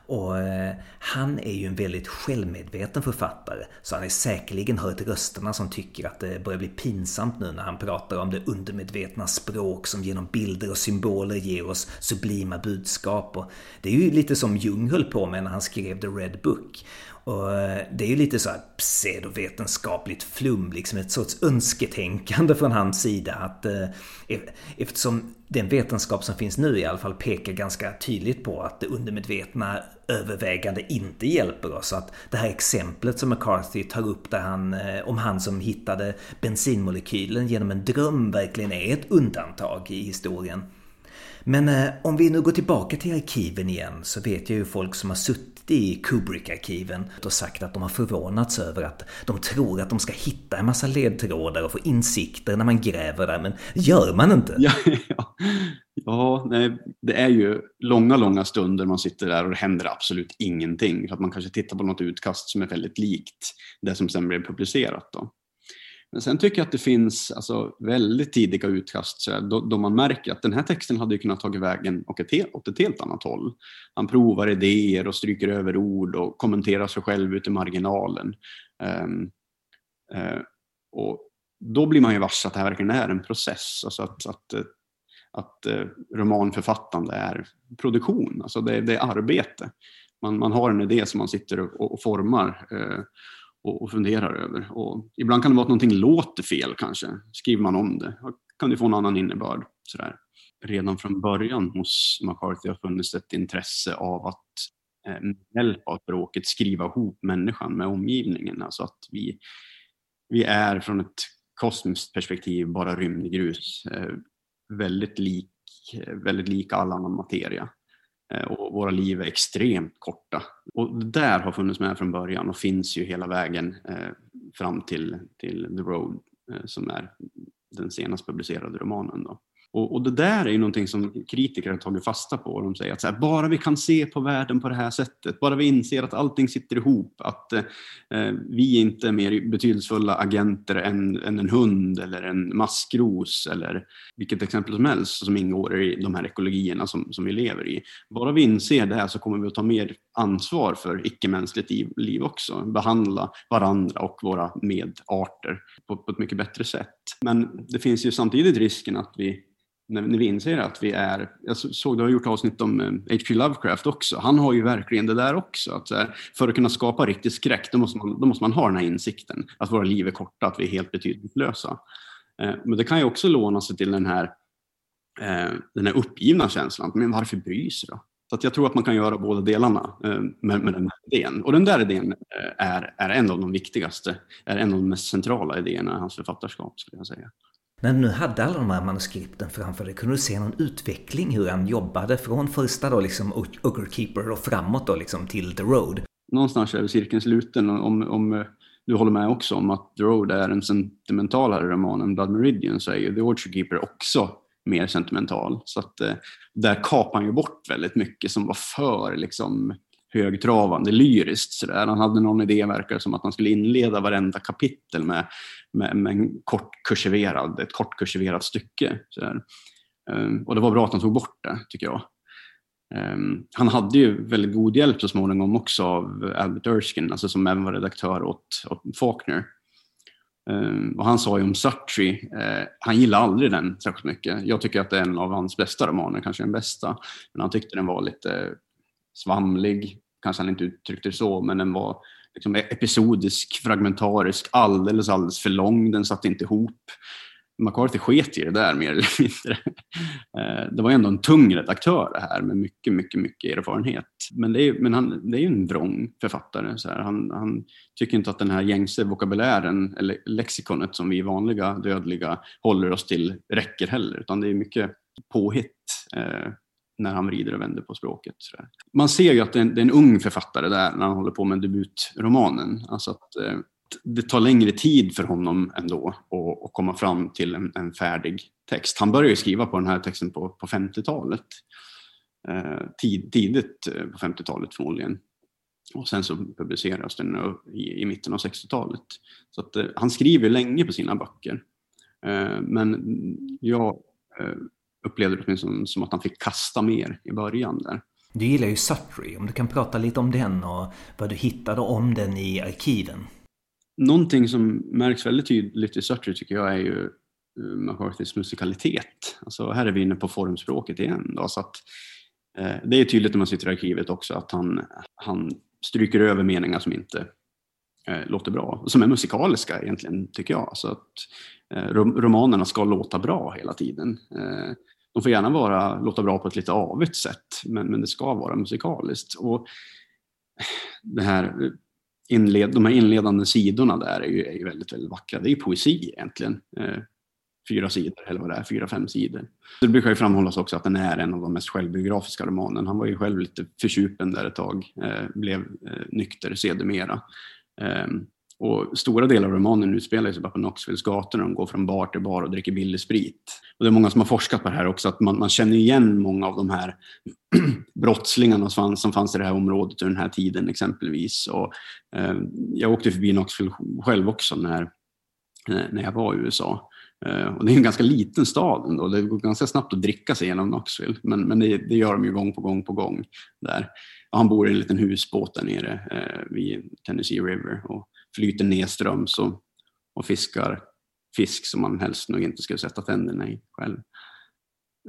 Och eh, han är ju en väldigt självmedveten författare så han har säkerligen hört rösterna som tycker att det börjar bli pinsamt nu när han pratar om det undermedvetna språk som genom bilder och symboler ger oss sublima budskap. Och det är ju lite som Jung höll på med när han skrev The Red Book. Och eh, det är ju lite så här pseudovetenskapligt flum, liksom ett sorts önsketänkande från hans sida. Att, eh, e-, eftersom den vetenskap som finns nu i alla fall pekar ganska tydligt på att det undermedvetna övervägande inte hjälper oss. Att det här exemplet som McCarthy tar upp där han, eh, om han som hittade bensinmolekylen genom en dröm verkligen är ett undantag i historien. Men eh, om vi nu går tillbaka till arkiven igen så vet jag ju folk som har suttit i Kubrick-arkiven och sagt att de har förvånats över att de tror att de ska hitta en massa ledtrådar och få insikter när man gräver där, men det gör man inte. Ja, ja. ja nej, det är ju långa, långa stunder man sitter där och det händer absolut ingenting. För att man kanske tittar på något utkast som är väldigt likt det som sen blev publicerat. Då. Men sen tycker jag att det finns alltså, väldigt tidiga utkast så då, då, man märker att den här texten hade kunnat tagit vägen åt ett, åt ett helt annat håll. Han provar idéer och stryker över ord och kommenterar sig själv ut i marginalen. Um, uh, och då blir man ju varse att det här verkligen är en process. Alltså att, att, eh, att uh, romanförfattande är produktion, alltså det, det är arbete. Man, man, har en idé som man sitter och, och formar. Uh, och, och funderar över. Och ibland kan det vara att någonting låter fel kanske. Skriver man om det kan det få en annan innebörd. Sådär. Redan från början hos McCarthy har funnits ett intresse av att eh, med hjälp av språket skriva ihop människan med omgivningen. Alltså att vi, vi är från ett kosmiskt perspektiv bara rymdgrus. Eh, väldigt, lik, väldigt lik all annan materia. Eh, och våra liv är extremt korta. Och det där har funnits med från början och finns ju hela vägen eh, fram till, till The Road eh, som är den senast publicerade romanen. Då. Och, och, det där är ju någonting som kritiker har tagit fasta på. De säger att så här, bara vi kan se på världen på det här sättet, bara vi inser att allting sitter ihop, att eh, vi inte är mer betydelsefulla agenter än, än, en hund eller en maskros eller vilket exempel som helst som ingår i de här ekologierna som, som vi lever i. Bara vi inser det här så kommer vi att ta mer ansvar för icke-mänskligt liv, liv också, behandla varandra och våra medarter på, på ett mycket bättre sätt. Men det finns ju samtidigt risken att vi när, när vi inser att vi är, jag såg du har gjort avsnitt om eh, H.P. Lovecraft också, han har ju verkligen det där också. Att här, för att kunna skapa riktig skräck då måste, man, då måste man ha den här insikten, att våra liv är korta, att vi är helt betydelselösa. Eh, men det kan ju också låna sig till den här, eh, den här uppgivna känslan, men varför bryr sig då? Så att jag tror att man kan göra båda delarna eh, med, med den här idén. Och den där idén eh, är, är en av de viktigaste, är en av de mest centrala idéerna i hans författarskap, skulle jag säga. När du nu hade alla de här manuskripten framför dig, kunde du se någon utveckling hur han jobbade från första då liksom Ogre Keeper och framåt då liksom till The Road? Någonstans är cirkeln sluten om, om eh, du håller med också om att The Road är en sentimentalare roman än Blood Meridian så är ju The Orchard Keeper också mer sentimental. Så att eh, där kapar han ju bort väldigt mycket som var för liksom högtravande lyriskt. sådär. Han hade någon idé, verkar som att han skulle inleda varenda kapitel med, med, med en kort kursiverad, ett kort kursiverat stycke. Så där. Um, ehm, och det var bra att han tog bort det, tycker jag. Um, han hade ju väldigt god hjälp så småningom också av Albert Erskine, alltså som även var redaktör åt, åt Faulkner. Um, och han sa ju om Sartre, eh, han gillade aldrig den särskilt mycket. Jag tycker att det är en av hans bästa romaner, kanske den bästa. Men han tyckte den var lite svamlig, kanske han inte uttryckte det så, men den var liksom episodisk, fragmentarisk, alldeles, alldeles för lång. Den satt inte ihop. McCarthy sket i det där mer eller mindre. Eh, det var ändå en tung redaktör det här med mycket, mycket, mycket erfarenhet. Men det är, men han, det är ju en vrång författare. Så här. Han, han, tycker inte att den här gängse vokabulären, eller lexikonet som vi vanliga dödliga håller oss till, räcker heller. Utan det är mycket påhitt. Eh, när han vrider och vänder på språket. Man ser ju att det är, en, det är, en, ung författare där när han håller på med debutromanen. Alltså att eh, det tar längre tid för honom ändå att, att komma fram till en, en, färdig text. Han började skriva på den här texten på, på 50-talet. Eh, tid, tidigt eh, på 50-talet förmodligen. Och sen så publiceras den i, i mitten av 60-talet. Så att, eh, han skriver länge på sina böcker. Eh, men jag eh, upplevde det åtminstone som att han fick kasta mer i början där. Du gillar ju Sutry, om du kan prata lite om den och vad du hittade om den i arkiven. Någonting som märks väldigt tydligt i Sutry tycker jag är ju eh, McCarthys musikalitet. Alltså här är vi inne på formspråket igen. Då, så att, eh, det är tydligt när man sitter i arkivet också att han, han stryker över meningar som inte eh, låter bra. Som är musikaliska egentligen, tycker jag. Så att eh, romanerna ska låta bra hela tiden. De får gärna vara, låta bra på ett lite avigt sätt, men, men det ska vara musikaliskt. Och det här inled, de här inledande sidorna där är ju, är ju väldigt, väldigt vackra. Det är ju poesi egentligen. Eh, fyra sidor, eller vad det är, fyra, fem sidor. Det brukar ju framhållas också att den är en av de mest självbiografiska romanerna. Han var ju själv lite förtjupen där ett tag, eh, blev eh, nykter sedermera. Ehm, och stora delar av romanen utspelar sig bara på Knoxvilles gator när de går från bar till bar och dricker billig sprit. Och det är många som har forskat på det här också, att man, man känner igen många av de här brottslingarna som fanns, som fanns i det här området under den här tiden exempelvis. Och, eh, jag åkte förbi Knoxville själv också när, eh, när jag var i USA. Eh, och det är en ganska liten stad ändå. Det går ganska snabbt att dricka sig genom Knoxville, men, men det, det, gör de ju gång på gång på gång där. Och han bor i en liten husbåt där nere eh, vid Tennessee River och flyter nedströms och, och fiskar fisk som man helst nog inte skulle sätta tänderna i själv.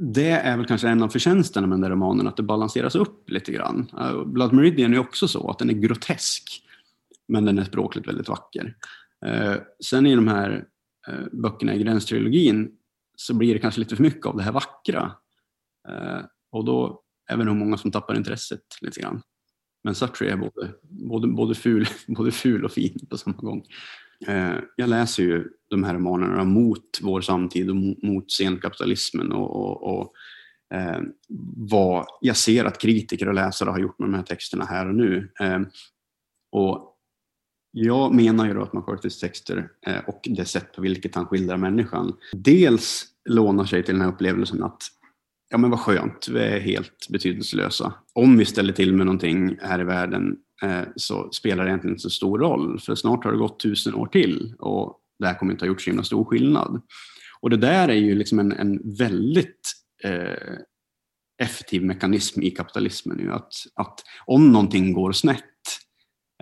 Det är väl kanske en av förtjänsterna med den där romanen, att det balanseras upp lite grann. Eh, Blood Meridian är också så, att den är grotesk, men den är språkligt väldigt vacker. Eh, sen i de här eh, böckerna i Gränstrilogin så blir det kanske lite för mycket av det här vackra. och då är det nog många som tappar intresset lite grann. Men Sartre är både, både, både, ful, både ful och fin på samma gång. Eh, jag läser ju de här romanerna mot vår samtid och mot senkapitalismen och, och, och eh, vad jag ser att kritiker och läsare har gjort med de här texterna här och nu. Eh, och jag menar ju då att McCarthys texter eh, och det sätt på vilket han skildrar människan dels lånar sig till den här upplevelsen att ja men vad skönt, vi är helt betydelselösa. Om vi ställer till med någonting här i världen eh, så spelar det egentligen inte så stor roll, för snart har det gått tusen år till och det här kommer inte ha gjort så himla stor skillnad. Och det där är ju liksom en, en väldigt eh, effektiv mekanism i kapitalismen. Ju, att, att om någonting går snett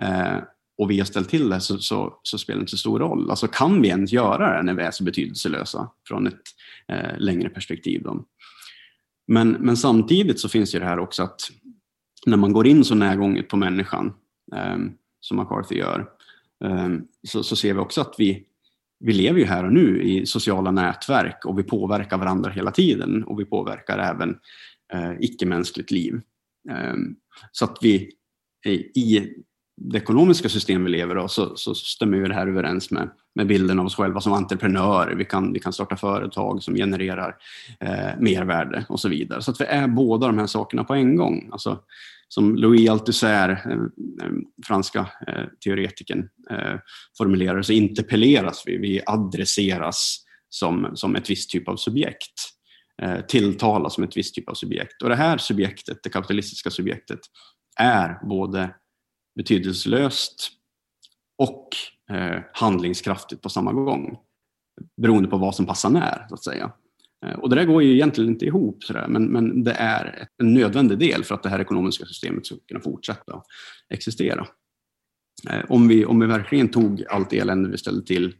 eh, och vi har ställt till det så, så, så, spelar det inte så stor roll. Alltså kan vi ens göra det när vi är så betydelselösa från ett eh, längre perspektiv? Då? Men, men samtidigt så finns ju det här också att när man går in så närgånget på människan eh, som McCarthy gör eh, så, så ser vi också att vi, vi lever ju här och nu i sociala nätverk och vi påverkar varandra hela tiden och vi påverkar även eh, icke-mänskligt liv. Eh, så att vi i det ekonomiska system vi lever i så, så stämmer ju det här överens med, med bilden av oss själva som entreprenörer. Vi kan, vi kan starta företag som genererar eh, mervärde och så vidare. Så att vi är båda de här sakerna på en gång. Alltså, som Louis Althusser, eh, eh franska eh, teoretikern, eh, formulerar så interpelleras vi, vi adresseras som, som ett visst typ av subjekt eh, tilltalas som ett visst typ av subjekt. Och det här subjektet, det kapitalistiska subjektet, är både betydelselöst och eh, handlingskraftigt på samma gång. Beroende på vad som passar när, så att säga. Eh, och det där går ju egentligen inte ihop, sådär, men, men det är en nödvändig del för att det här ekonomiska systemet ska kunna fortsätta existera. Eh, om, vi, om vi verkligen tog allt elände vi ställde till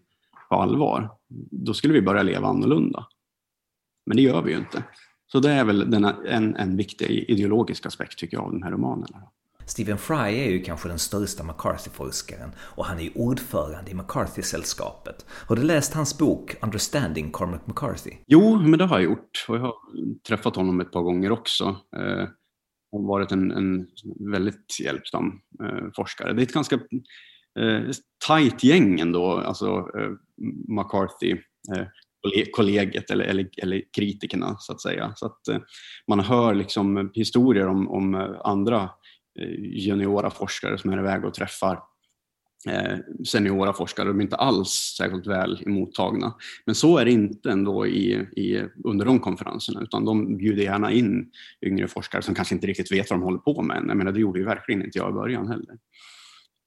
på allvar, då skulle vi börja leva annorlunda. Men det gör vi ju inte. Så det är väl denna, en, en viktig ideologisk aspekt tycker jag av de här romanerna. Stephen Fry är ju kanske den största McCarthy-forskaren och han är ju ordförande i McCarthy-sällskapet. Har du läst hans bok Understanding Cormac McCarthy? Jo, men det har jag gjort och jag har träffat honom ett par gånger också. Eh, har varit en, en väldigt hjälpsam eh, forskare. Det är ett ganska eh, tajt gäng ändå, alltså eh, McCarthy eh, kollegiet eller, eller, eller, kritikerna så att säga. Så att eh, man hör liksom historier om, om eh, andra Eh, Eh, juniora forskare som är iväg och träffar eh, seniora forskare. De är inte alls särskilt väl mottagna. Men så är det inte ändå i, i, under de konferenserna utan de bjuder gärna in yngre forskare som kanske inte riktigt vet vad de håller på med. Jag menar, det gjorde ju verkligen inte jag i början heller.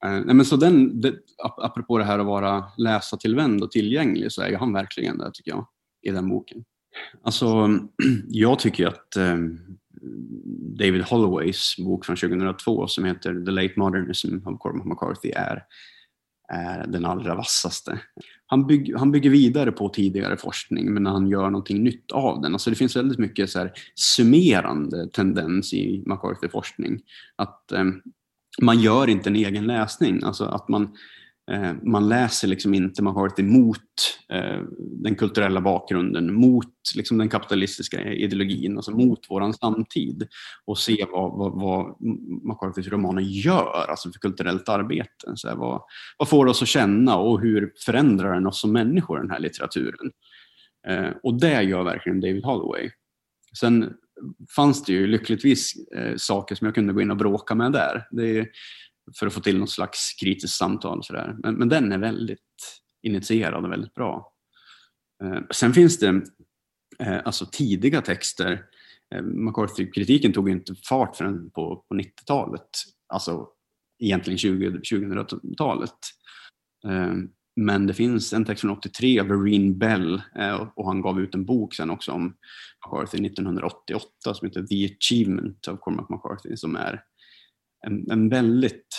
Eh, nej, men så den, det, apropå det här att vara läsartillvänd och tillgänglig så är han verkligen det tycker jag i den boken. Alltså, jag tycker att ehm, David Holloways bok från 2002 som heter The Late Modernism of Cormac McCarthy är, är den allra vassaste. Han, bygg, han bygger vidare på tidigare forskning men han gör någonting nytt av den. Alltså det finns väldigt mycket så här summerande tendens i McCarthy-forskning. Att eh, man gör inte en egen läsning. Alltså att man, Eh, man läser liksom inte McCarthy mot emot eh, den kulturella bakgrunden, mot liksom den kapitalistiska ideologin, alltså mot våran samtid och se vad, vad, vad McCarthys romaner gör alltså för kulturellt arbete. Så här, vad, vad får oss att känna och hur förändrar den oss som människor, den här litteraturen? Eh, och det gör verkligen David Holloway. Sen fanns det ju lyckligtvis saker som jag kunde gå in och bråka med där. Det är, för att få till något slags kritiskt samtal. Så där. Men, men den är väldigt initierad och väldigt bra. Eh, sen finns det eh, alltså tidiga texter. Eh, McCarthy-kritiken tog inte fart förrän på, på 90-talet. Alltså egentligen 20, 2000-talet. Eh, men det finns en text från 83 av Reen Bell eh, och han gav ut en bok sen också om McCarthy 1988 som heter The Achievement av Cormac McCarthy som är en, en, väldigt,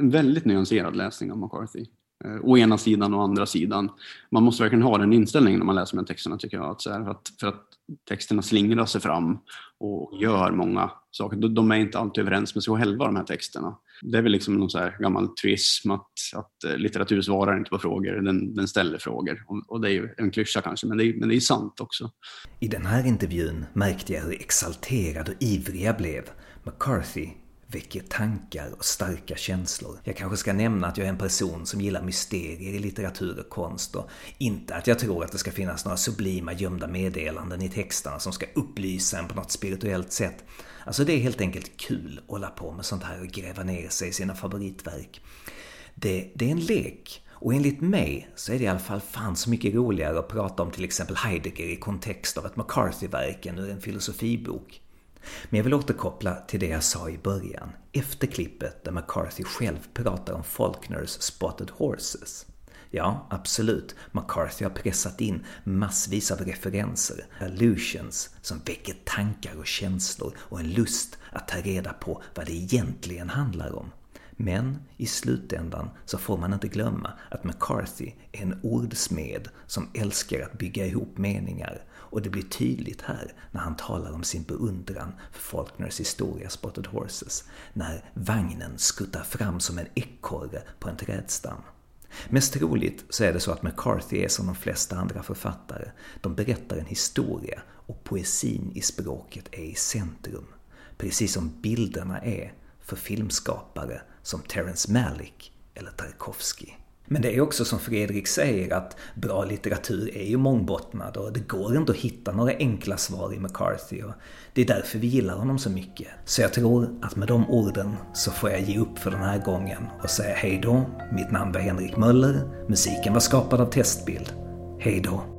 en väldigt nyanserad läsning av McCarthy. Eh, å ena sidan och andra sidan. Man måste verkligen ha den inställningen när man läser de här texterna tycker jag. Att så här, för, att, för att texterna slingrar sig fram och gör många saker. De är inte alltid överens med sig själva de här texterna. Det är väl liksom någon så här gammal truism att, att eh, litteratur svarar inte på frågor, den, den ställer frågor. Och, och, det är ju en klyscha kanske, men det, är, men det är sant också. I den här intervjun märkte jag hur exalterad och ivrig jag blev. McCarthy väcker tankar och starka känslor. Jag kanske ska nämna att jag är en person som gillar mysterier i litteratur och konst och inte att jag tror att det ska finnas några sublima gömda meddelanden i texterna som ska upplysa en på något spirituellt sätt. Alltså det är helt enkelt kul att hålla på med sånt här och gräva ner sig i sina favoritverk. Det, det är en lek och enligt mig så är det i alla fall fan så mycket roligare att prata om till exempel Heidegger i kontext av ett McCarthy-verk än ur en filosofibok. Men jag vill återkoppla till det jag sa i början, efter klippet där McCarthy själv pratar om Faulkners Spotted Horses. Ja, absolut, McCarthy har pressat in massvis av referenser, allusions, som väcker tankar och känslor och en lust att ta reda på vad det egentligen handlar om. Men i slutändan så får man inte glömma att McCarthy är en ordsmed som älskar att bygga ihop meningar och det blir tydligt här när han talar om sin beundran för Faulkners historia Spotted Horses, när vagnen skuttar fram som en ekorre på en trädstam. Mest troligt så är det så att McCarthy är som de flesta andra författare. De berättar en historia och poesin i språket är i centrum. Precis som bilderna är för filmskapare som Terence Malick eller Tarkovsky. Men det är också som Fredrik säger att bra litteratur är ju mångbottnad och det går inte att hitta några enkla svar i McCarthy och det är därför vi gillar honom så mycket. Så jag tror att med de orden så får jag ge upp för den här gången och säga hej då. Mitt namn var Henrik Möller, musiken var skapad av Testbild. Hej då.